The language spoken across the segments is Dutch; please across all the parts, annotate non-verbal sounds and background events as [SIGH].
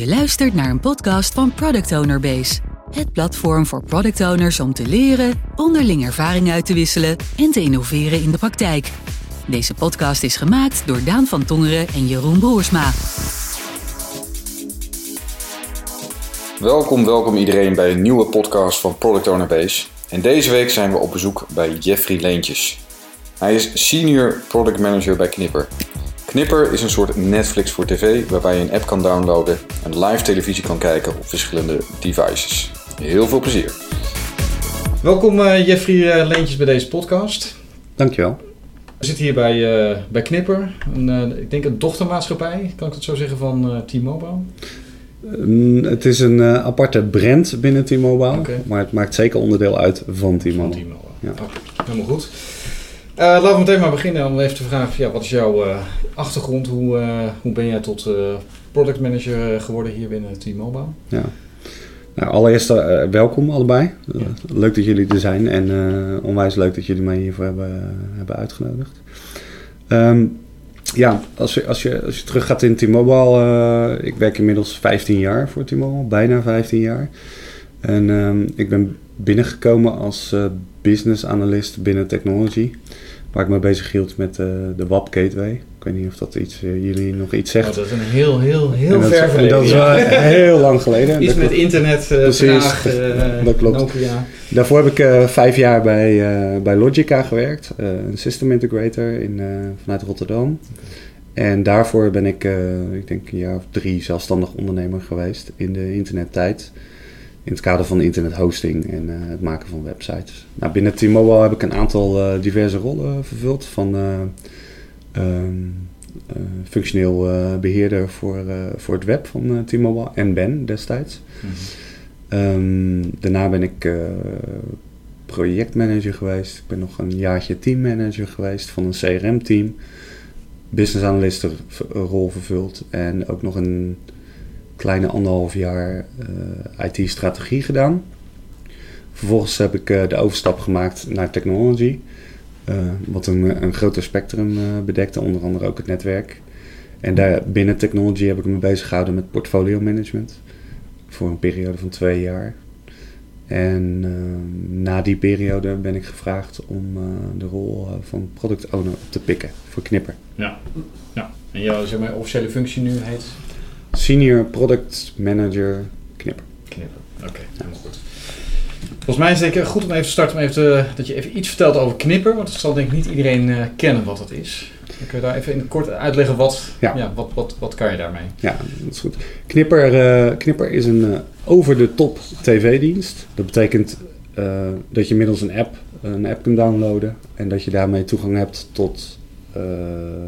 Je luistert naar een podcast van Product Owner Base. Het platform voor product owners om te leren, onderling ervaring uit te wisselen en te innoveren in de praktijk. Deze podcast is gemaakt door Daan van Tongeren en Jeroen Broersma. Welkom, welkom iedereen bij een nieuwe podcast van Product Owner Base. En deze week zijn we op bezoek bij Jeffrey Leentjes. Hij is Senior Product Manager bij Knipper. Knipper is een soort Netflix voor tv waarbij je een app kan downloaden en live televisie kan kijken op verschillende devices. Heel veel plezier. Welkom uh, Jeffrey uh, Leentjes bij deze podcast. Dankjewel. We zitten hier bij, uh, bij Knipper, een, ik denk een dochtermaatschappij, kan ik het zo zeggen, van T-Mobile. Um, het is een aparte brand binnen T-Mobile, okay. maar het maakt zeker onderdeel uit van T-Mobile. Ja. Okay. Helemaal goed. Uh, laten we meteen maar beginnen om even te vragen, ja, wat is jouw uh, achtergrond? Hoe, uh, hoe ben jij tot product manager geworden hier binnen T-Mobile? Ja. Nou, allereerst welkom allebei. Ja. Leuk dat jullie er zijn en onwijs leuk dat jullie mij hiervoor hebben, hebben uitgenodigd. Um, ja, als je, als, je, als je terug gaat in T-Mobile, ik werk inmiddels 15 jaar voor T-Mobile, bijna 15 jaar. En um, ik ben binnengekomen als business analyst binnen technology waar ik me bezig hield met uh, de WAP Gateway. Ik weet niet of dat iets, uh, jullie nog iets zegt. Oh, dat is een heel, heel, heel ver verleden. Dat is wel [LAUGHS] heel lang geleden. Iets met internet, uh, Precies, vraag, [LAUGHS] dat klopt. Nokia. Daarvoor heb ik vijf jaar bij, bij Logica gewerkt. een system integrator in, vanuit Rotterdam. En daarvoor ben ik, ik denk een jaar of drie zelfstandig ondernemer geweest in de internettijd in het kader van internethosting en uh, het maken van websites. Nou, binnen T-Mobile heb ik een aantal uh, diverse rollen vervuld. Van uh, um, functioneel beheerder voor, voor het web van T-Mobile en Ben destijds. Mm -hmm. um, daarna ben ik projectmanager geweest. Ik ben nog een jaartje teammanager geweest van een CRM-team. Business analyst rol vervuld en ook nog een kleine anderhalf jaar eh, IT-strategie gedaan. Vervolgens heb ik uh, de overstap gemaakt naar technology, uh, wat een, een groter spectrum bedekte, onder andere ook het netwerk. En daar, binnen technology heb ik me bezig gehouden met portfolio management voor een periode van twee jaar. En na die periode ben ik gevraagd om de rol van product owner te pikken voor Knipper. Ja, ja. en jouw zeg officiële functie nu heet? Senior Product Manager Knipper. Knipper, oké, helemaal goed. Volgens mij is het goed om even te starten, om even te, dat je even iets vertelt over Knipper, want het zal denk ik niet iedereen uh, kennen wat het is. Dan kun je daar even in kort uitleggen wat, ja. ja wat, wat, wat kan je daarmee? Ja, dat is goed. Knipper, uh, Knipper is een uh, over-de-top tv-dienst. Dat betekent dat je middels een app een app kunt downloaden en dat je daarmee toegang hebt tot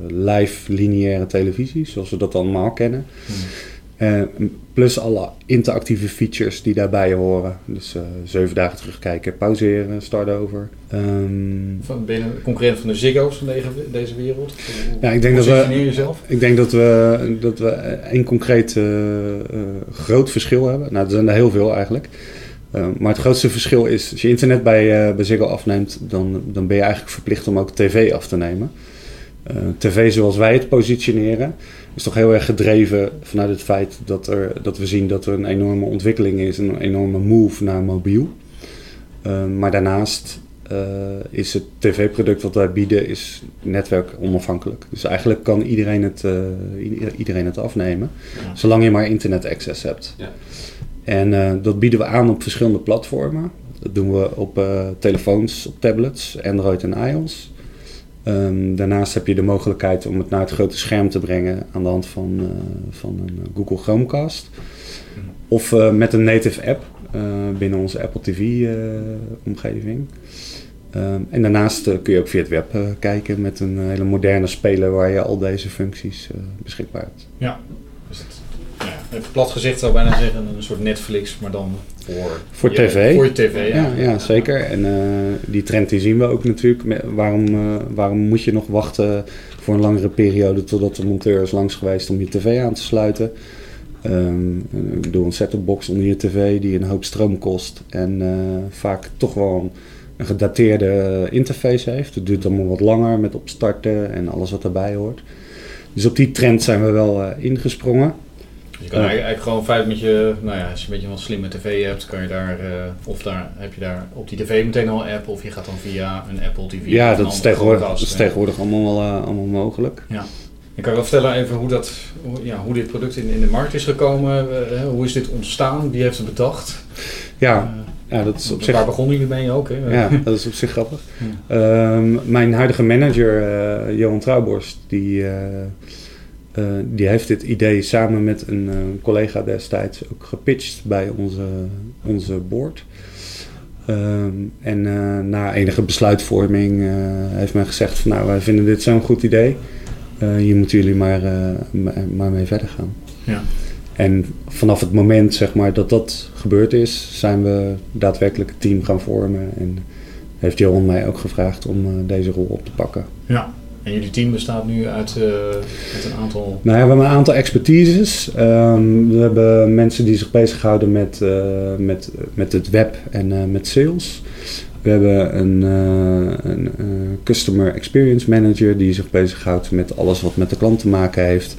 live lineaire televisie, zoals we dat allemaal kennen. Hmm. Uh, plus alle interactieve features die daarbij horen. Dus uh, zeven dagen terugkijken, pauzeren, start over. Um, van, ben je een concurrent van de Ziggo's van deze, wereld? Hoe, ja, ik denk dat we. Jezelf? Ik denk dat we, dat we één concreet groot verschil hebben. Nou, er zijn er heel veel eigenlijk. Uh, maar het grootste verschil is, als je internet bij, bij Ziggo afneemt, dan, dan ben je eigenlijk verplicht om ook tv af te nemen. Uh, tv zoals wij het positioneren, is toch heel erg gedreven vanuit het feit dat, er, dat we zien dat er een enorme ontwikkeling is, een enorme move naar mobiel. Uh, maar daarnaast uh, is het tv-product wat wij bieden is netwerk onafhankelijk. Dus eigenlijk kan iedereen het, iedereen het afnemen, ja. zolang je maar internet access hebt. Ja. En dat bieden we aan op verschillende platformen. Dat doen we op telefoons, op tablets, Android en iOS. Um, daarnaast heb je de mogelijkheid om het naar het grote scherm te brengen aan de hand van, uh, van een Google Chromecast. Of uh, met een native app binnen onze Apple TV-omgeving. Um, en daarnaast kun je ook via het web kijken met een hele moderne speler waar je al deze functies beschikbaar hebt. Ja, even plat gezegd zou ik bijna zeggen een soort Netflix, maar dan voor, voor tv. Voor je tv, ja. Ja, ja zeker. En uh, die trend die zien we ook natuurlijk. Waarom, uh, waarom moet je nog wachten voor een langere periode totdat de monteur is langs geweest om je tv aan te sluiten? Um, ik bedoel, een set-top box onder je tv die een hoop stroom kost en uh, vaak toch wel een, een gedateerde interface heeft. Het duurt allemaal wat langer met opstarten en alles wat erbij hoort. Dus op die trend zijn we wel ingesprongen. Je kan eigenlijk gewoon feit met je, nou ja, als je een beetje een slimme tv hebt, kan je daar, of daar heb je daar op die tv meteen al een app, of je gaat dan via een Apple TV. Ja, dat is, tegenwoordig, dat is tegenwoordig allemaal, allemaal mogelijk. Ja. Ik kan je wel vertellen even hoe, dat, ja, hoe dit product in, in de markt is gekomen. hoe is dit ontstaan? Wie heeft het bedacht? Ja, ja, dat is op zich... Waar begonnen jullie mee ook? Hè? Ja, dat is op zich grappig. Ehm, mijn huidige manager, uh, Johan Trouwborst, die, uh, uh, die heeft dit idee samen met een collega destijds ook gepitcht bij onze, onze board. Um, en na enige besluitvorming heeft men gezegd van nou, wij vinden dit zo'n goed idee. hier moeten jullie maar, maar mee verder gaan. Ja. En vanaf het moment zeg maar, dat dat gebeurd is, zijn we daadwerkelijk het team gaan vormen. En heeft Johan mij ook gevraagd om deze rol op te pakken. Ja, en jullie team bestaat nu uit, uit een aantal... Nou ja, we hebben een aantal expertises. Um, we hebben mensen die zich bezighouden met, uh, met, met het web en met sales. We hebben een, een Customer Experience Manager die zich bezighoudt met alles wat met de klant te maken heeft.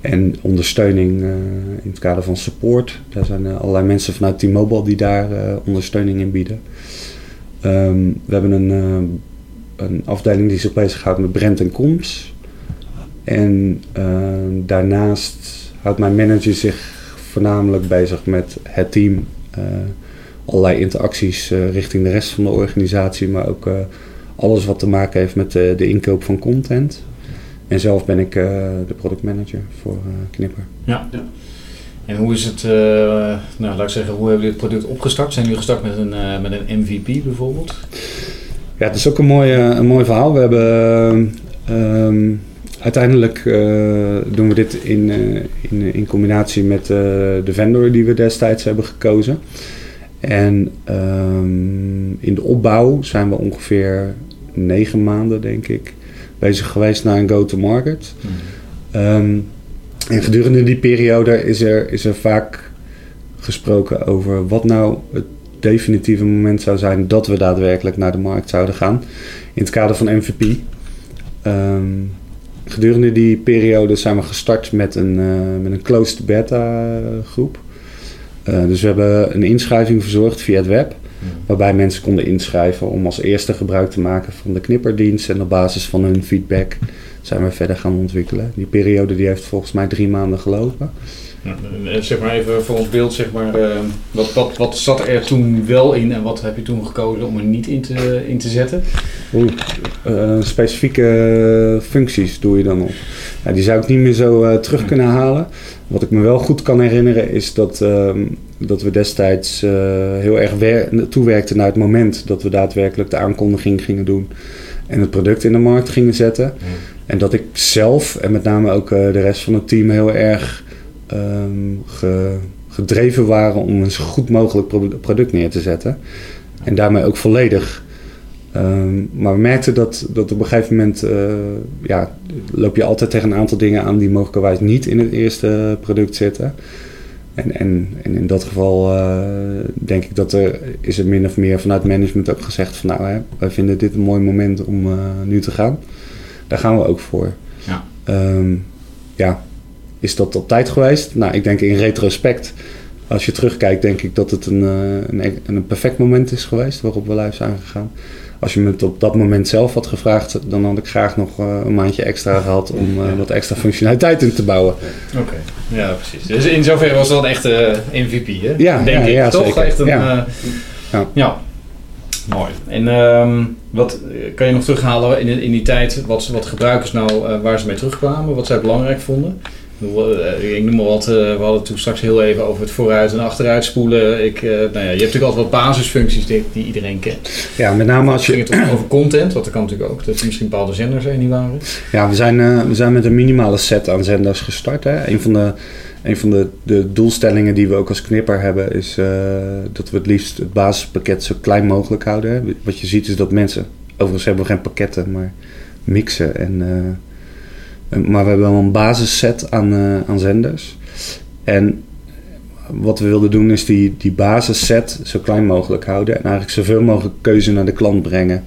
En ondersteuning in het kader van support. Daar zijn allerlei mensen vanuit T-Mobile die daar ondersteuning in bieden. Um, we hebben een, een afdeling die zich bezighoudt met brand en comms. En daarnaast houdt mijn manager zich voornamelijk bezig met het team. allerlei interacties richting de rest van de organisatie, maar ook alles wat te maken heeft met de inkoop van content. En zelf ben ik uh, de productmanager voor uh, Knipper. Ja. ja. En hoe is het, uh, nou laat ik zeggen, hoe hebben jullie het product opgestart? Zijn jullie gestart met een, met een MVP bijvoorbeeld? Ja, het is ook een mooi, een mooi verhaal. We hebben um, uiteindelijk doen we dit in, in, in combinatie met de vendor die we destijds hebben gekozen. En um, in de opbouw zijn we ongeveer negen maanden, denk ik, bezig geweest naar een go-to-market. Ehm, en gedurende die periode is er, is er vaak gesproken over wat nou het definitieve moment zou zijn dat we daadwerkelijk naar de markt zouden gaan. In het kader van MVP. Ehm, gedurende die periode zijn we gestart met een, uh, met een closed beta groep. Uh, dus we hebben een inschrijving verzorgd via het web. Waarbij mensen konden inschrijven om als eerste gebruik te maken van de knipperdienst. En op basis van hun feedback zijn we verder gaan ontwikkelen. Die periode die heeft volgens mij drie maanden gelopen. Ja, zeg maar even voor ons beeld, zeg maar, uh, wat, wat, wat zat er toen wel in en wat heb je toen gekozen om er niet in te, in te zetten? Oeh, uh, specifieke functies doe je dan op. Ja, die zou ik niet meer zo uh, terug kunnen halen. Wat ik me wel goed kan herinneren is dat, ehm, dat we destijds heel erg toewerkten naar het moment dat we daadwerkelijk de aankondiging gingen doen en het product in de markt gingen zetten. En dat ik zelf en met name ook de rest van het team heel erg um, gedreven waren om een zo goed mogelijk product neer te zetten. En daarmee ook volledig. Um, maar we merkten dat, dat op een gegeven moment uh, ja, loop je altijd tegen een aantal dingen aan die mogelijkerwijs niet in het eerste product zitten. En, en, en in dat geval uh, denk ik dat er is er min of meer vanuit management ook gezegd van nou hè, wij vinden dit een mooi moment om uh, nu te gaan. Daar gaan we ook voor. Ja. Um, ja, is dat op tijd geweest? Nou, ik denk in retrospect, als je terugkijkt, denk ik dat het een, eh, een, een perfect moment is geweest waarop we live zijn gegaan. Als je me het op dat moment zelf had gevraagd, dan had ik graag nog uh, een maandje extra gehad om uh, wat extra functionaliteit in te bouwen. Oké, ja precies. Dus in zoverre was dat een echte MVP, hè? Ja, denk ja, ik. Ja, Toch zeker. echt een... Ja. ja. ja. Mooi. En um, wat kan je nog terughalen in, in die tijd, wat, wat gebruikers nou, waar ze mee terugkwamen, wat zij belangrijk vonden? Eh, ik noem maar wat, eh, we hadden toen straks heel even over het vooruit en achteruit spoelen. Ik, eh, nou ja, je hebt natuurlijk altijd wat basisfuncties die, die iedereen kent. Ja, met name als je... ging het over content, wat dat kan natuurlijk ook. Dat er misschien bepaalde zenders zijn die waren. Ja, we zijn, uh, we zijn met een minimale set aan zenders gestart. Hè. Een van de... Een van de, de doelstellingen die we ook als knipper hebben, is uh, dat we het liefst het basispakket zo klein mogelijk houden. Wat je ziet is dat mensen, overigens hebben we geen pakketten, maar mixen en uh, maar we hebben wel een basisset aan, uh, aan zenders. En wat we wilden doen is die, die basisset zo klein mogelijk houden. En eigenlijk zoveel mogelijk keuze naar de klant brengen.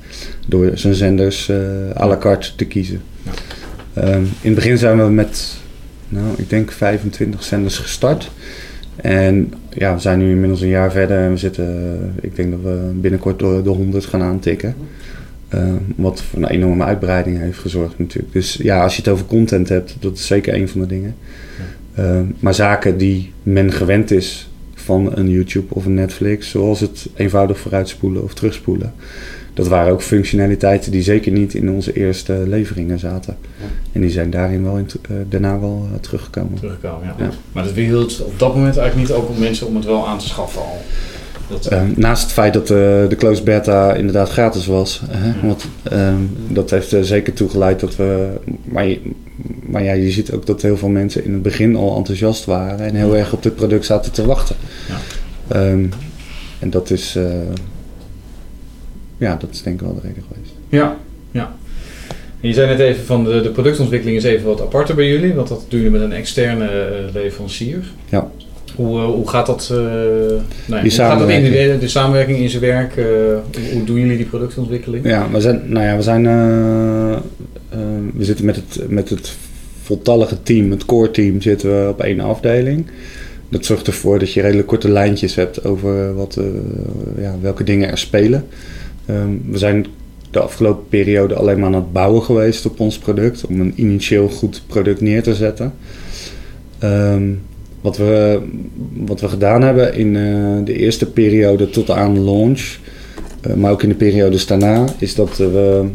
Door zijn zenders uh, à la carte te kiezen. Ja. Um, in het begin zijn we met nou, ik denk 25 zenders gestart. En ja, we zijn nu inmiddels een jaar verder en we zitten, ik denk dat we binnenkort door de 100 gaan aantikken. Uh, wat voor een enorme uitbreiding heeft gezorgd natuurlijk. Dus ja, als je het over content hebt, dat is zeker een van de dingen. Uh, maar zaken die men gewend is van een YouTube of een Netflix, zoals het eenvoudig vooruitspoelen of terugspoelen. Dat waren ook functionaliteiten die zeker niet in onze eerste leveringen zaten. Ja. En die zijn daarin wel in, uh, daarna wel uh, teruggekomen. Teruggekomen, ja. ja. Maar dat hield op dat moment eigenlijk niet ook om mensen om het wel aan te schaffen al. Uh, naast het feit dat uh, de closed beta inderdaad gratis was. Hè, want dat heeft zeker toegeleid dat we. Maar, maar ja, je ziet ook dat heel veel mensen in het begin al enthousiast waren en heel erg op dit product zaten te wachten. Ja. Um, en dat is, uh, ja, dat is denk ik wel de reden geweest. Ja, ja. En je zei net even van de, de productontwikkeling is even wat aparter bij jullie, want dat doen jullie met een externe leverancier. Ja. Hoe, uh, hoe gaat dat, nou, hoe gaat dat in de, de samenwerking in zijn werk? Hoe, hoe, doen jullie die productontwikkeling? Ja, we zijn, nou ja, we zijn, we zitten met het, met het voltallige team, het core team, zitten we op één afdeling. Dat zorgt ervoor dat je redelijk korte lijntjes hebt over wat, ja, welke dingen er spelen. Um, we zijn de afgelopen periode alleen maar aan het bouwen geweest op ons product. Om een initieel goed product neer te zetten. Um, wat, we, wat we gedaan hebben in uh, de eerste periode tot aan launch. Uh, maar ook in de periodes daarna. Is dat we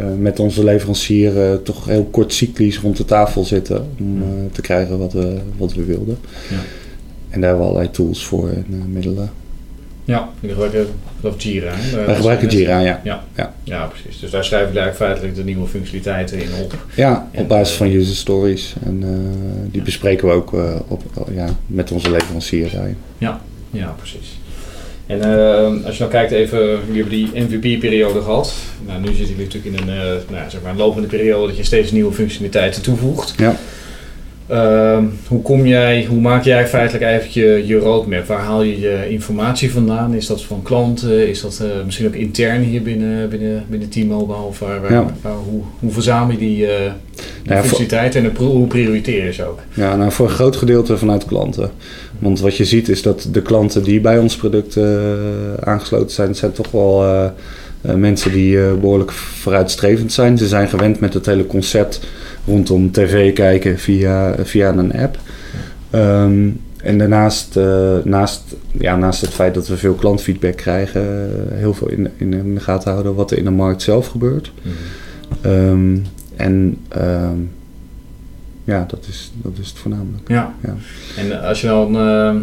uh, met onze leverancier toch heel kort cyclisch rond de tafel zitten. Om te krijgen wat we, wat we wilden. Ja. En daar hebben we allerlei tools voor en middelen. Ja, ik gebruik of Jira. Wij gebruiken Jira, ja. Ja. ja. ja. precies. Dus daar schrijven we eigenlijk feitelijk de nieuwe functionaliteiten in op. Ja, op basis van user stories. En uh, die bespreken we ook uh, op, ja, met onze leverancier daarin. Ja, ja precies. En uh, als je nou kijkt even, jullie hebben die MVP-periode gehad. Nou, nu zitten jullie natuurlijk in een, nou, zeg maar een lopende periode dat je steeds nieuwe functionaliteiten toevoegt. Ja. Uh, hoe, kom jij, hoe maak jij feitelijk eigenlijk je, je roadmap? Waar haal je je informatie vandaan? Is dat van klanten? Is dat uh, misschien ook intern hier binnen, binnen, binnen T-Mobile? Of waar, waar, ja. waar, hoe, hoe verzamel je die, uh, die ja, en hoe prioriteer je ze ook? Ja, nou voor een groot gedeelte vanuit klanten. Want wat je ziet is dat de klanten die bij ons product uh, aangesloten zijn, zijn toch wel uh, mensen die behoorlijk vooruitstrevend zijn. Ze zijn gewend met het hele concept rondom tv kijken via, via een app. Um, en daarnaast, uh, naast, ja, naast het feit dat we veel klantfeedback krijgen, uh, heel veel in, in, in, de gaten houden wat er in de markt zelf gebeurt. Mm. Um, en um, ja, dat is, dat is het voornamelijk. Ja. ja. En als je dan, uh,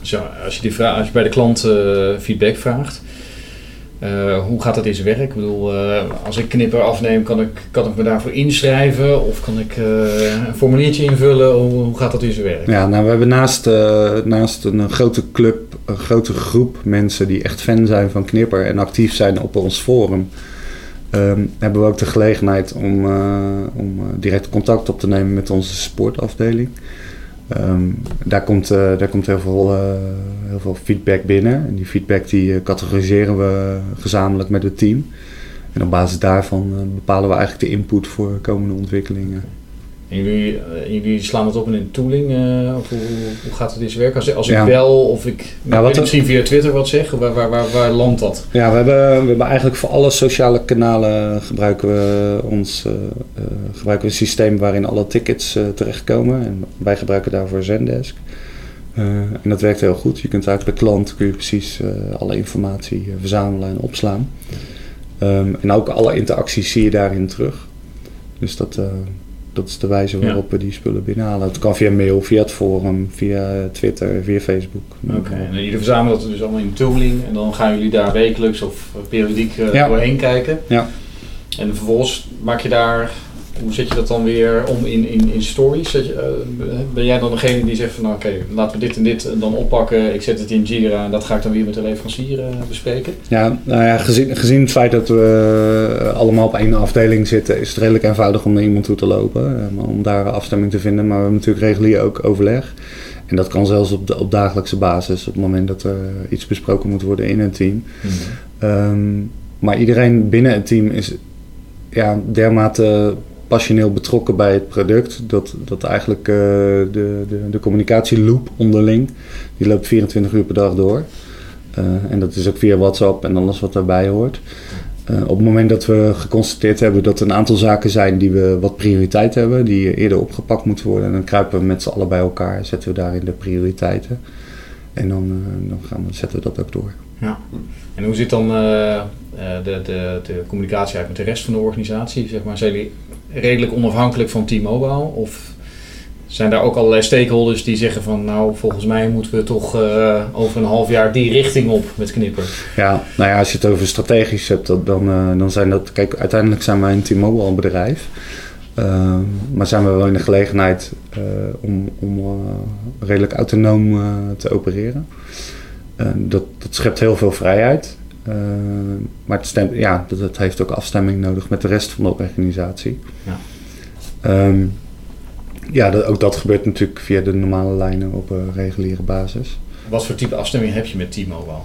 zo, als, je die vraag, als je bij de klant feedback vraagt, uh, hoe gaat dat in zijn werk? Ik bedoel, uh, als ik knipper afneem, kan ik, kan ik me daarvoor inschrijven? Of kan ik uh, een formuliertje invullen? Hoe, hoe, gaat dat in zijn werk? Ja, nou, we hebben naast, naast een grote club, een grote groep mensen die echt fan zijn van knipper en actief zijn op ons forum. Um, hebben we ook de gelegenheid om, om direct contact op te nemen met onze sportafdeling. Um, daar, komt, uh, daar komt heel veel, uh, heel veel feedback binnen. En die feedback die uh, categoriseren we gezamenlijk met het team. En op basis daarvan bepalen we eigenlijk de input voor komende ontwikkelingen. En jullie, jullie slaan het op in een tooling? of hoe, hoe, gaat het in werk? Als, als ik bel of ik ja, wat misschien via Twitter wat zeg, waar, waar, waar, waar landt dat? Ja, we hebben, we hebben eigenlijk voor alle sociale kanalen gebruiken we ons uh, gebruiken we een systeem waarin alle tickets terechtkomen. En wij gebruiken daarvoor Zendesk. en dat werkt heel goed. Je kunt eigenlijk per klant kun je precies alle informatie verzamelen en opslaan. Um, en ook alle interacties zie je daarin terug. Dus dat, dat is de wijze waarop we die spullen binnenhalen. Het kan via mail, via het forum, via Twitter, via Facebook. Oké, okay. en jullie verzamelen dat dus allemaal in tooling en dan gaan jullie daar wekelijks of periodiek ja. doorheen kijken. Ja. En vervolgens maak je daar, hoe zet je dat dan weer om in, in, in stories? Je, uh, ben jij dan degene die zegt van nou, oké, okay, laten we dit en dit dan oppakken, ik zet het in Jira en dat ga ik dan weer met de leverancier uh, bespreken? Ja, nou ja, gezien, gezien het feit dat we allemaal op één afdeling zitten, is het redelijk eenvoudig om naar iemand toe te lopen, om daar afstemming te vinden. Maar we hebben natuurlijk regulier ook overleg. En dat kan zelfs op, de, op dagelijkse basis, op het moment dat er iets besproken moet worden in een team. Mm-hmm. Um, maar iedereen binnen het team is ja, dermate passioneel betrokken bij het product. Dat, dat eigenlijk de, de, de communicatieloop onderling, die loopt 24 uur per dag door. en dat is ook via WhatsApp en alles wat daarbij hoort. Uh, op het moment dat we geconstateerd hebben dat er een aantal zaken zijn die we wat prioriteit hebben, die eerder opgepakt moeten worden, dan kruipen we met z'n allen bij elkaar, zetten we daarin de prioriteiten. En dan, dan gaan we, zetten we dat ook door. Ja. En hoe zit dan de, de, de communicatie uit met de rest van de organisatie? Zeg maar, zijn redelijk onafhankelijk van T-Mobile? Of zijn daar ook allerlei stakeholders die zeggen van nou volgens mij moeten we toch uh, over een half jaar die richting op met Knipper? Ja, nou ja, als je het over strategisch hebt, dan, uh, dan zijn dat, kijk uiteindelijk zijn wij een T-Mobile bedrijf. Uh, maar zijn we wel in de gelegenheid om, om redelijk autonoom te opereren. dat, dat schept heel veel vrijheid. Maar het, stemt, ja, dat, dat, heeft ook afstemming nodig met de rest van de organisatie. Ja. Um, ja, dat, ook dat gebeurt natuurlijk via de normale lijnen op een reguliere basis. Wat voor type afstemming heb je met T-Mobile?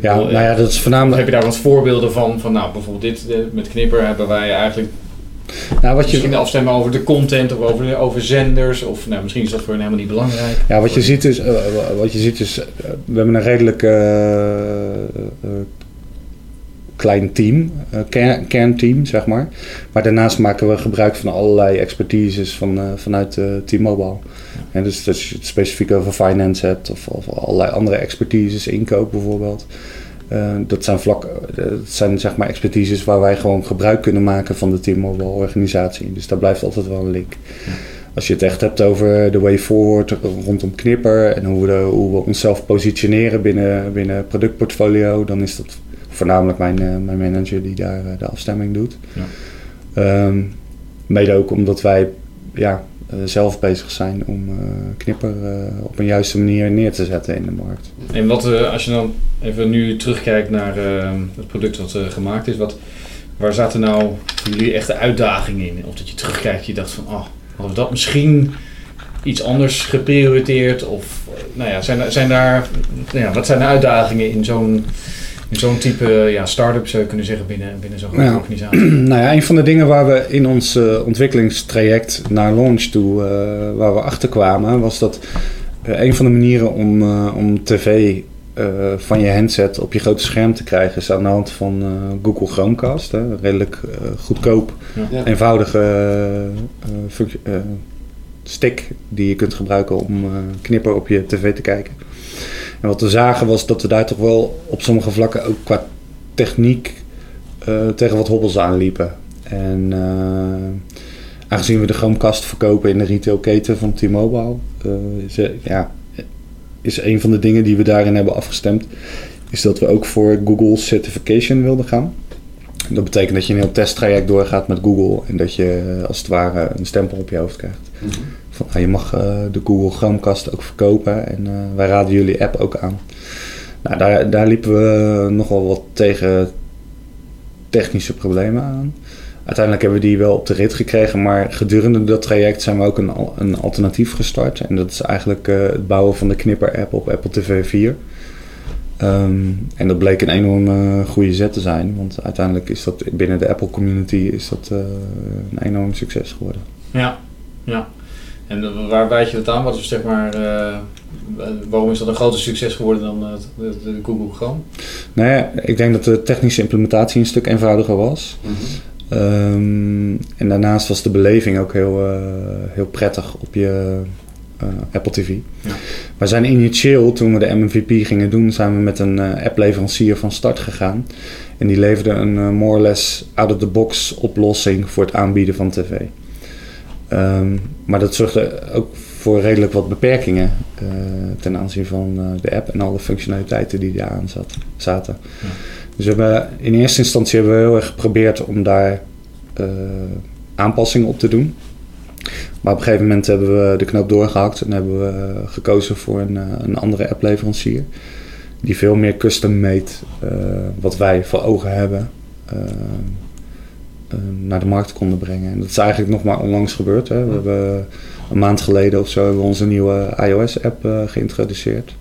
Ja, nou ja, dat is voornamelijk... Heb je daar wat voorbeelden van? Van nou, bijvoorbeeld dit, eh, met Knipper hebben wij eigenlijk... Nou, wat je, misschien afstemmen over de content of over, over zenders. Of nou, misschien is dat voor hen helemaal niet belangrijk. Ja, wat je ziet is, uh, wat je ziet is we hebben een redelijk uh, klein team, uh, kern, kernteam, zeg maar. Maar daarnaast maken we gebruik van allerlei expertises van, uh, vanuit uh, T-Mobile. En dus als je het specifiek over finance hebt of, of allerlei andere expertises, inkoop bijvoorbeeld. dat zijn, vlak, dat zijn zeg maar expertises waar wij gewoon gebruik kunnen maken van de T-Mobile organisatie. Dus daar blijft altijd wel een link. Als je het echt hebt over de way forward rondom Knipper en hoe we, hoe we onszelf positioneren binnen, binnen productportfolio, dan is dat voornamelijk mijn, uh, mijn manager die daar uh, de afstemming doet. Ja. Um, mede ook omdat wij ja, uh, zelf bezig zijn om Knipper op een juiste manier neer te zetten in de markt. En wat, als je dan even nu terugkijkt naar ehm, het product wat gemaakt is, wat, waar zaten nou voor jullie echte uitdagingen in? Of dat je terugkijkt je dacht van, oh, hadden we dat misschien iets anders geprioriteerd? Of nou ja, zijn, zijn daar, nou ja, wat zijn de uitdagingen in zo'n zo'n type ja, start-up zou je kunnen zeggen binnen, binnen zo'n grote organisatie? [CLEARS THROAT] Nou ja, een van de dingen waar we in ons uh, ontwikkelingstraject naar launch toe, uh, waar we achter kwamen, was dat uh, een van de manieren om, om tv van je handset op je grote scherm te krijgen is aan de hand van Google Chromecast. Hè, redelijk goedkoop, ja. eenvoudige stick die je kunt gebruiken om knipper op je tv te kijken. En wat we zagen was dat we daar toch wel op sommige vlakken ook qua techniek uh, tegen wat hobbels aanliepen. En uh, aangezien we de Chromecast verkopen in de retailketen van T-Mobile, uh, is, ja, is een van de dingen die we daarin hebben afgestemd, is dat we ook voor Google Certification wilden gaan. Dat betekent dat je een heel testtraject doorgaat met Google en dat je als het ware een stempel op je hoofd krijgt. -hmm. Van, nou, je mag uh, de Google Chromecast ook verkopen en uh, wij raden jullie app ook aan. Nou, daar, daar liepen we nogal wat tegen technische problemen aan. Uiteindelijk hebben we die wel op de rit gekregen, maar gedurende dat traject zijn we ook een, een alternatief gestart. En dat is eigenlijk het bouwen van de Knipper-app op Apple TV 4. Um, en dat bleek een enorm goede zet te zijn, want uiteindelijk is dat binnen de Apple community is dat een enorm succes geworden. Ja, ja. En waar wijt je dat aan? Wat is zeg maar, uh, waarom is dat een groter succes geworden dan uh, de, de, Google Chrome? Nou ja, ik denk dat de technische implementatie een stuk eenvoudiger was. Mm -hmm. um, en daarnaast was de beleving ook heel, uh, heel prettig op je Apple TV. Ja. We zijn initieel, toen we de MVP gingen doen, zijn we met een appleverancier van start gegaan. En die leverde een more or less out-of-the-box oplossing voor het aanbieden van tv. Um, maar dat zorgde ook voor redelijk wat beperkingen uh, ten aanzien van uh, de app en alle functionaliteiten die daar aan zat, zaten. Ja. Dus we hebben, in eerste instantie hebben we heel erg geprobeerd om daar uh, aanpassingen op te doen. Maar op een gegeven moment hebben we de knoop doorgehakt en hebben we gekozen voor een, een andere appleverancier. Die veel meer custom-made, wat wij voor ogen hebben, Ehm, naar de markt konden brengen. En dat is eigenlijk nog maar onlangs gebeurd. Hè. We hebben een maand geleden of zo hebben we onze nieuwe iOS-app uh, geïntroduceerd.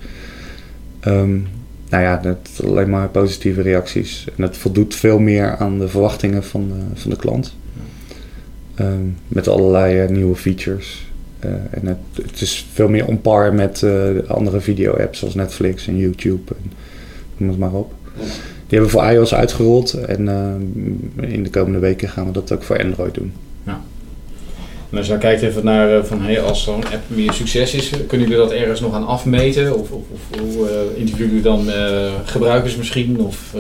Um, nou ja, dat alleen maar positieve reacties. En het voldoet veel meer aan de verwachtingen van de, van de klant. Ehm, met allerlei nieuwe features. en het, het, is veel meer on par met andere video-apps zoals Netflix en YouTube. En, noem het maar op. Die hebben we voor iOS uitgerold en in de komende weken gaan we dat ook voor Android doen. Ja. En als je nou kijkt even naar uh, van hey, als zo'n app meer succes is, kunnen jullie dat ergens nog aan afmeten? Of, of, of hoe uh, interviewen jullie dan uh, gebruikers misschien? Of,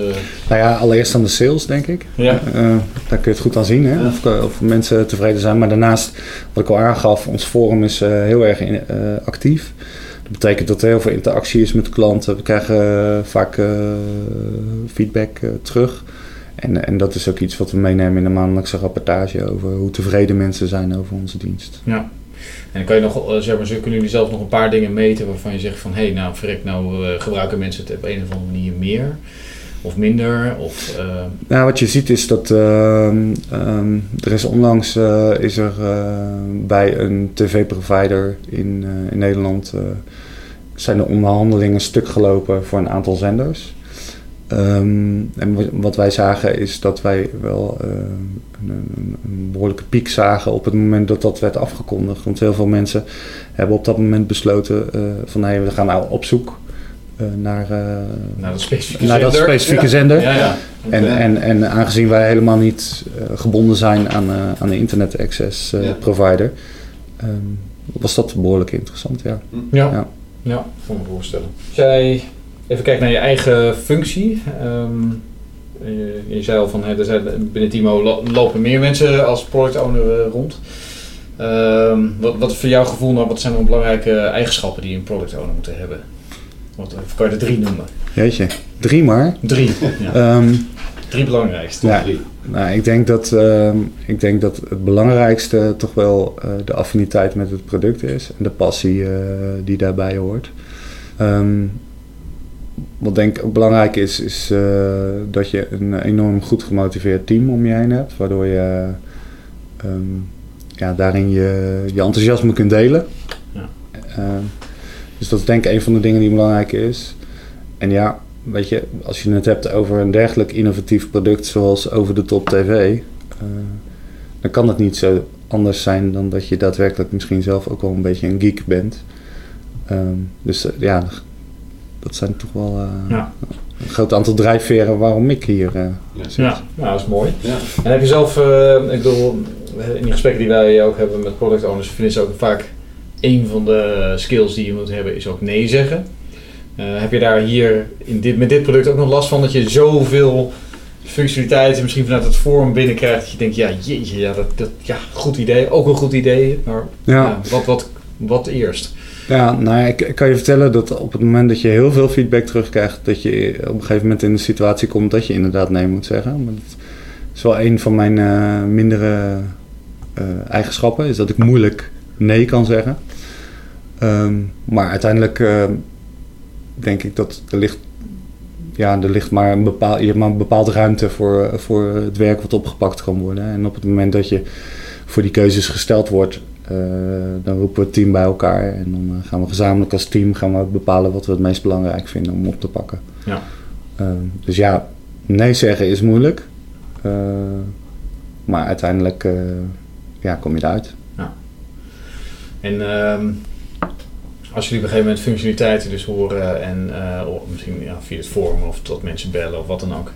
Nou ja, allereerst aan de sales denk ik. Ja. daar kun je het goed aan zien, hè? Of, of, mensen tevreden zijn. Maar daarnaast, wat ik al aangaf, ons forum is heel erg in, actief. Dat betekent dat er heel veel interactie is met klanten. We krijgen vaak feedback terug. En, en dat is ook iets wat we meenemen in de maandelijkse rapportage over hoe tevreden mensen zijn over onze dienst. Ja. En kan je nog, eh, zeg maar, kunnen jullie zelf nog een paar dingen meten waarvan je zegt van hé, hey, nou verrek, nou gebruiken mensen het op een of andere manier meer of minder? Of, uh... Nou, wat je ziet is dat ehm, ehm, er is onlangs is er bij een tv-provider in, in Nederland zijn de onderhandelingen stuk gelopen voor een aantal zenders. Ehm, en wat wij zagen is dat wij wel een, een, behoorlijke piek zagen op het moment dat dat werd afgekondigd. Want heel veel mensen hebben op dat moment besloten van we gaan nou op zoek naar, naar dat specifieke naar zender. Dat specifieke zender. Ja, ja. En, en, en aangezien wij helemaal niet gebonden zijn aan, aan de internet access provider, um, was dat behoorlijk interessant. Ja, ja. ja. ja. voor me voorstellen. Jij even kijken naar je eigen functie. Um, je, je, zei al van, er zijn, binnen Timo lopen meer mensen als product owner eh, rond. Um, wat, wat is voor jouw gevoel nou, wat zijn dan belangrijke eigenschappen die een product owner moeten hebben? Wat, kan je er drie noemen? Jeetje, drie maar? Drie, ja. um, Drie belangrijkste. Ja, nou, ik, denk dat, ik denk dat het belangrijkste toch wel uh, de affiniteit met het product is en de passie uh, die daarbij hoort. Um, wat denk ik ook belangrijk is, is uh, dat je een enorm goed gemotiveerd team om je heen hebt. Waardoor je ja, daarin je, je enthousiasme kunt delen. Ja. Dus dat is denk ik een van de dingen die belangrijk is. En ja, weet je, als je het hebt over een dergelijk innovatief product zoals over de top tv, uh, dan kan het niet zo anders zijn dan dat je daadwerkelijk misschien zelf ook wel een beetje een geek bent. Um, dus ja, dat zijn toch wel uh, ja. een groot aantal drijfveren waarom ik hier uh, zit. Ja, nou, dat is mooi. Ja. En heb je zelf, uh, ik bedoel, in die gesprekken die wij ook hebben met product owners, vinden ze ook vaak een van de skills die je moet hebben, is ook nee zeggen. heb je daar hier in dit, met dit product ook nog last van dat je zoveel functionaliteiten misschien vanuit het forum binnenkrijgt dat je denkt, ja jeetje, ja, dat, dat, ja, goed idee, ook een goed idee, maar ja. wat, wat, wat eerst? Ja, nou ja, ik, kan je vertellen dat op het moment dat je heel veel feedback terugkrijgt, dat je op een gegeven moment in de situatie komt dat je inderdaad nee moet zeggen. Maar dat is wel een van mijn uh, mindere uh, eigenschappen, is dat ik moeilijk nee kan zeggen. Um, maar uiteindelijk uh, denk ik dat er ligt, ja, er ligt maar een bepaal, je hebt maar een bepaalde ruimte voor, voor het werk wat opgepakt kan worden. En op het moment dat je voor die keuzes gesteld wordt, uh, dan roepen we het team bij elkaar en dan uh, gaan we gezamenlijk als team gaan we bepalen wat we het meest belangrijk vinden om op te pakken. Ja. Uh, dus ja, nee zeggen is moeilijk, maar uiteindelijk ja, kom je eruit. Ja. En ehm, als jullie op een gegeven moment functionaliteiten dus horen en misschien ja, via het forum of tot mensen bellen of wat dan ook,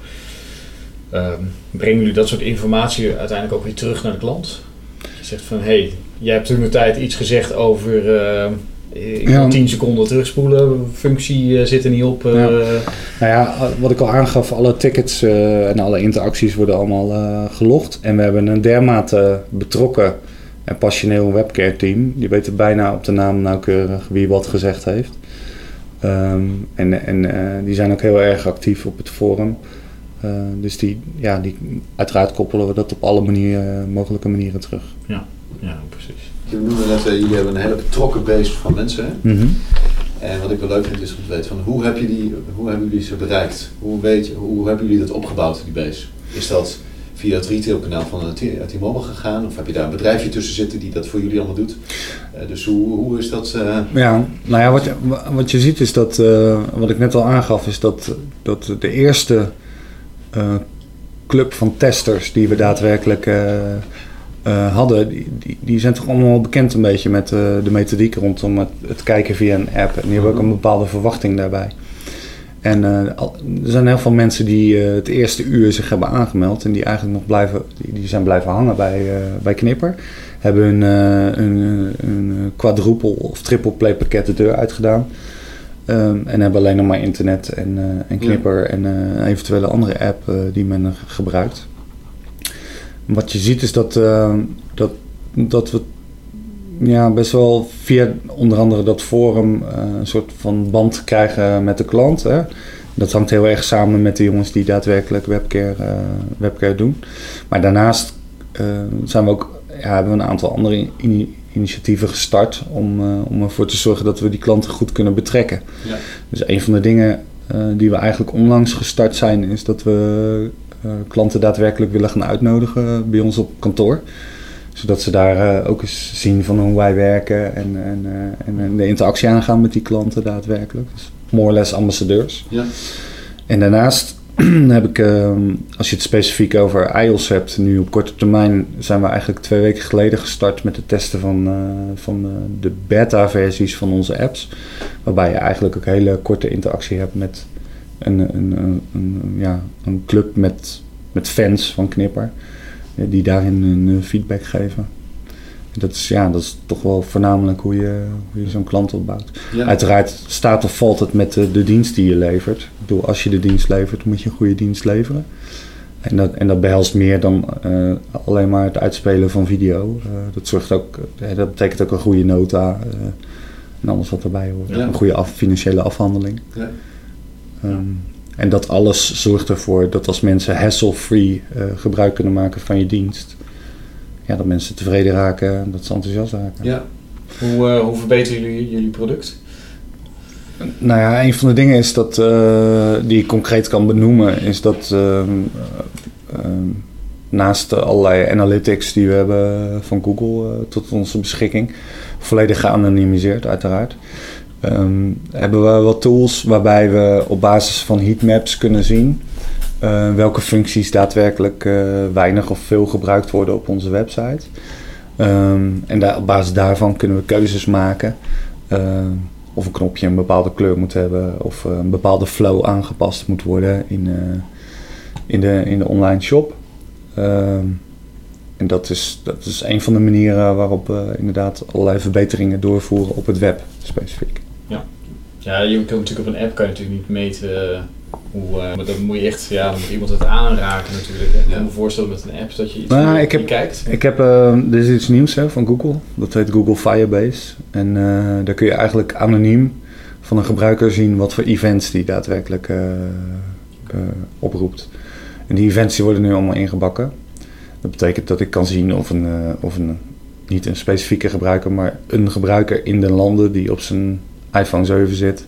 ehm, brengen jullie dat soort informatie uiteindelijk ook weer terug naar de klant? Je zegt van hé, hey, jij hebt toen de tijd iets gezegd over. Uh, ik ja. 10 seconden terugspoelen, functie uh, zit er niet op. Ja. Nou ja, wat ik al aangaf, alle tickets en alle interacties worden allemaal gelogd. En we hebben een dermate betrokken en passioneel webcare team. Die weten bijna op de naam nauwkeurig wie wat gezegd heeft. Um, en en die zijn ook heel erg actief op het forum. Uh, dus die, ja, die, uiteraard koppelen we dat op alle manieren, mogelijke manieren terug. Ja, ja precies. Je noemde net, uh, jullie hebben een hele betrokken base van mensen. Mm -hmm. En wat ik wel leuk vind is om te weten van hoe, heb je die, hoe hebben jullie ze bereikt? Hoe, weet je, hoe hebben jullie dat opgebouwd, die base? Is dat via het retailkanaal van T-Mobile gegaan? Of heb je daar een bedrijfje tussen zitten die dat voor jullie allemaal doet? Uh, dus hoe, hoe is dat? Uh... Ja, nou ja, wat je, wat je ziet is dat, uh, wat ik net al aangaf, is dat, dat de eerste club van testers die we daadwerkelijk eh, hadden, die, die, die zijn toch allemaal bekend een beetje met eh, de methodiek rondom het, het kijken via een app. En die hebben ook een bepaalde verwachting daarbij. En eh, er zijn heel veel mensen die eh, het eerste uur zich hebben aangemeld en die eigenlijk nog blijven, die, die zijn blijven hangen bij, eh, bij Knipper. Hebben hun, een, een quadruple of triple play pakket de deur uitgedaan. Ehm, en hebben alleen nog maar internet en, en Knipper en eventuele andere app die men gebruikt. Wat je ziet is dat, eh, dat, dat we ja, best wel via onder andere dat forum eh, een soort van band krijgen met de klant. Hè. Dat hangt heel erg samen met de jongens die daadwerkelijk webcare, eh, webcare doen. Maar daarnaast eh, zijn we ook, ja, hebben we een aantal andere ini- initiatieven gestart om, om ervoor te zorgen dat we die klanten goed kunnen betrekken. Ja. Dus een van de dingen die we eigenlijk onlangs gestart zijn, is dat we klanten daadwerkelijk willen gaan uitnodigen bij ons op kantoor zodat ze daar eh, ook eens zien van hoe wij werken en, en, eh, en, en de interactie aangaan met die klanten daadwerkelijk. Dus more or less ambassadeurs. Ja. En daarnaast [CLEARS THROAT] heb ik, ehm, als je het specifiek over iOS hebt, nu op korte termijn zijn we eigenlijk twee weken geleden gestart met het testen van, eh, van de beta-versies van onze apps. Waarbij je eigenlijk ook hele korte interactie hebt met een, een, een, een, ja, een club met, met fans van Knipper. Die daarin een eh, feedback geven. Dat is, ja, dat is toch wel voornamelijk hoe je, hoe je zo'n klant opbouwt. Ja. Uiteraard staat of valt het met de, de dienst die je levert. Ik bedoel, als je de dienst levert, moet je een goede dienst leveren. En dat, en dat behelst meer dan eh, alleen maar het uitspelen van video. Eh, dat, zorgt ook, dat betekent ook een goede nota en alles wat erbij hoort. Ja. Een goede af, financiële afhandeling. Ja. Ehm, en dat alles zorgt ervoor dat als mensen hassle-free eh, gebruik kunnen maken van je dienst, ja, dat mensen tevreden raken en dat ze enthousiast raken. Ja. Hoe, eh, hoe verbeteren jullie jullie product? Nou ja, een van de dingen is dat, eh, die ik concreet kan benoemen, is dat ehm, eh, ehm, naast allerlei analytics die we hebben van Google tot onze beschikking, volledig geanonimiseerd uiteraard, ehm, hebben we wat tools waarbij we op basis van heatmaps kunnen zien eh, welke functies daadwerkelijk eh, weinig of veel gebruikt worden op onze website. Ehm, en daar, op basis daarvan kunnen we keuzes maken. Ehm, of een knopje een bepaalde kleur moet hebben, of eh, een bepaalde flow aangepast moet worden in, eh, in, de, in de online shop. Ehm, en dat is, dat is een van de manieren waarop we inderdaad allerlei verbeteringen doorvoeren op het web specifiek. Ja, je kunt natuurlijk op een app kan je natuurlijk niet meten eh, hoe. eh, maar dan moet je echt, ja, dan moet iemand het aanraken natuurlijk. Hè. Ik kan Ja. me voorstellen met een app dat je iets Nou, ik heb- kijkt. Ik heb, eh, dit is iets nieuws hè, van Google. Dat heet Google Firebase. En eh, daar kun je eigenlijk anoniem van een gebruiker zien wat voor events die daadwerkelijk oproept. En die events die worden nu allemaal ingebakken. Dat betekent dat ik kan zien of een, eh, of een niet een specifieke gebruiker, maar een gebruiker in de landen die op zijn iPhone 7 zit,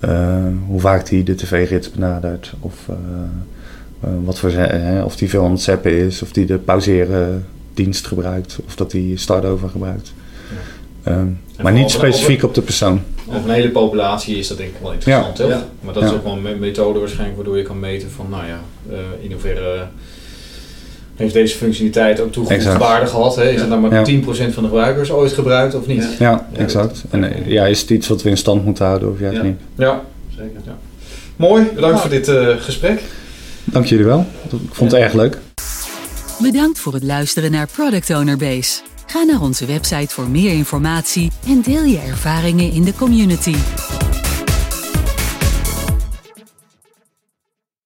eh, hoe vaak die de tv-gids benadert. Of eh, eh, wat voor zijn, hè, of die veel aan het zappen is, of die de pauzeren dienst gebruikt, of dat die start-over gebruikt. Ehm, maar niet specifiek op de persoon. Op een hele populatie is dat denk ik wel interessant, Ja. Maar dat is ook wel een methode waarschijnlijk waardoor je kan meten van, nou ja, eh, in hoeverre heeft deze functionaliteit ook toegevoegde Exact. waarde gehad? Hè? Is het nou maar Ja. 10% van de gebruikers ooit gebruikt of niet? Ja. Exact. En eh, ja, is het iets wat we in stand moeten houden of juist Ja. niet? Ja, Zeker. mooi. Bedankt voor dit eh, gesprek. Dank jullie wel. Ik vond het erg leuk. Bedankt voor het luisteren naar Product Owner Base. Ga naar onze website voor meer informatie en deel je ervaringen in de community.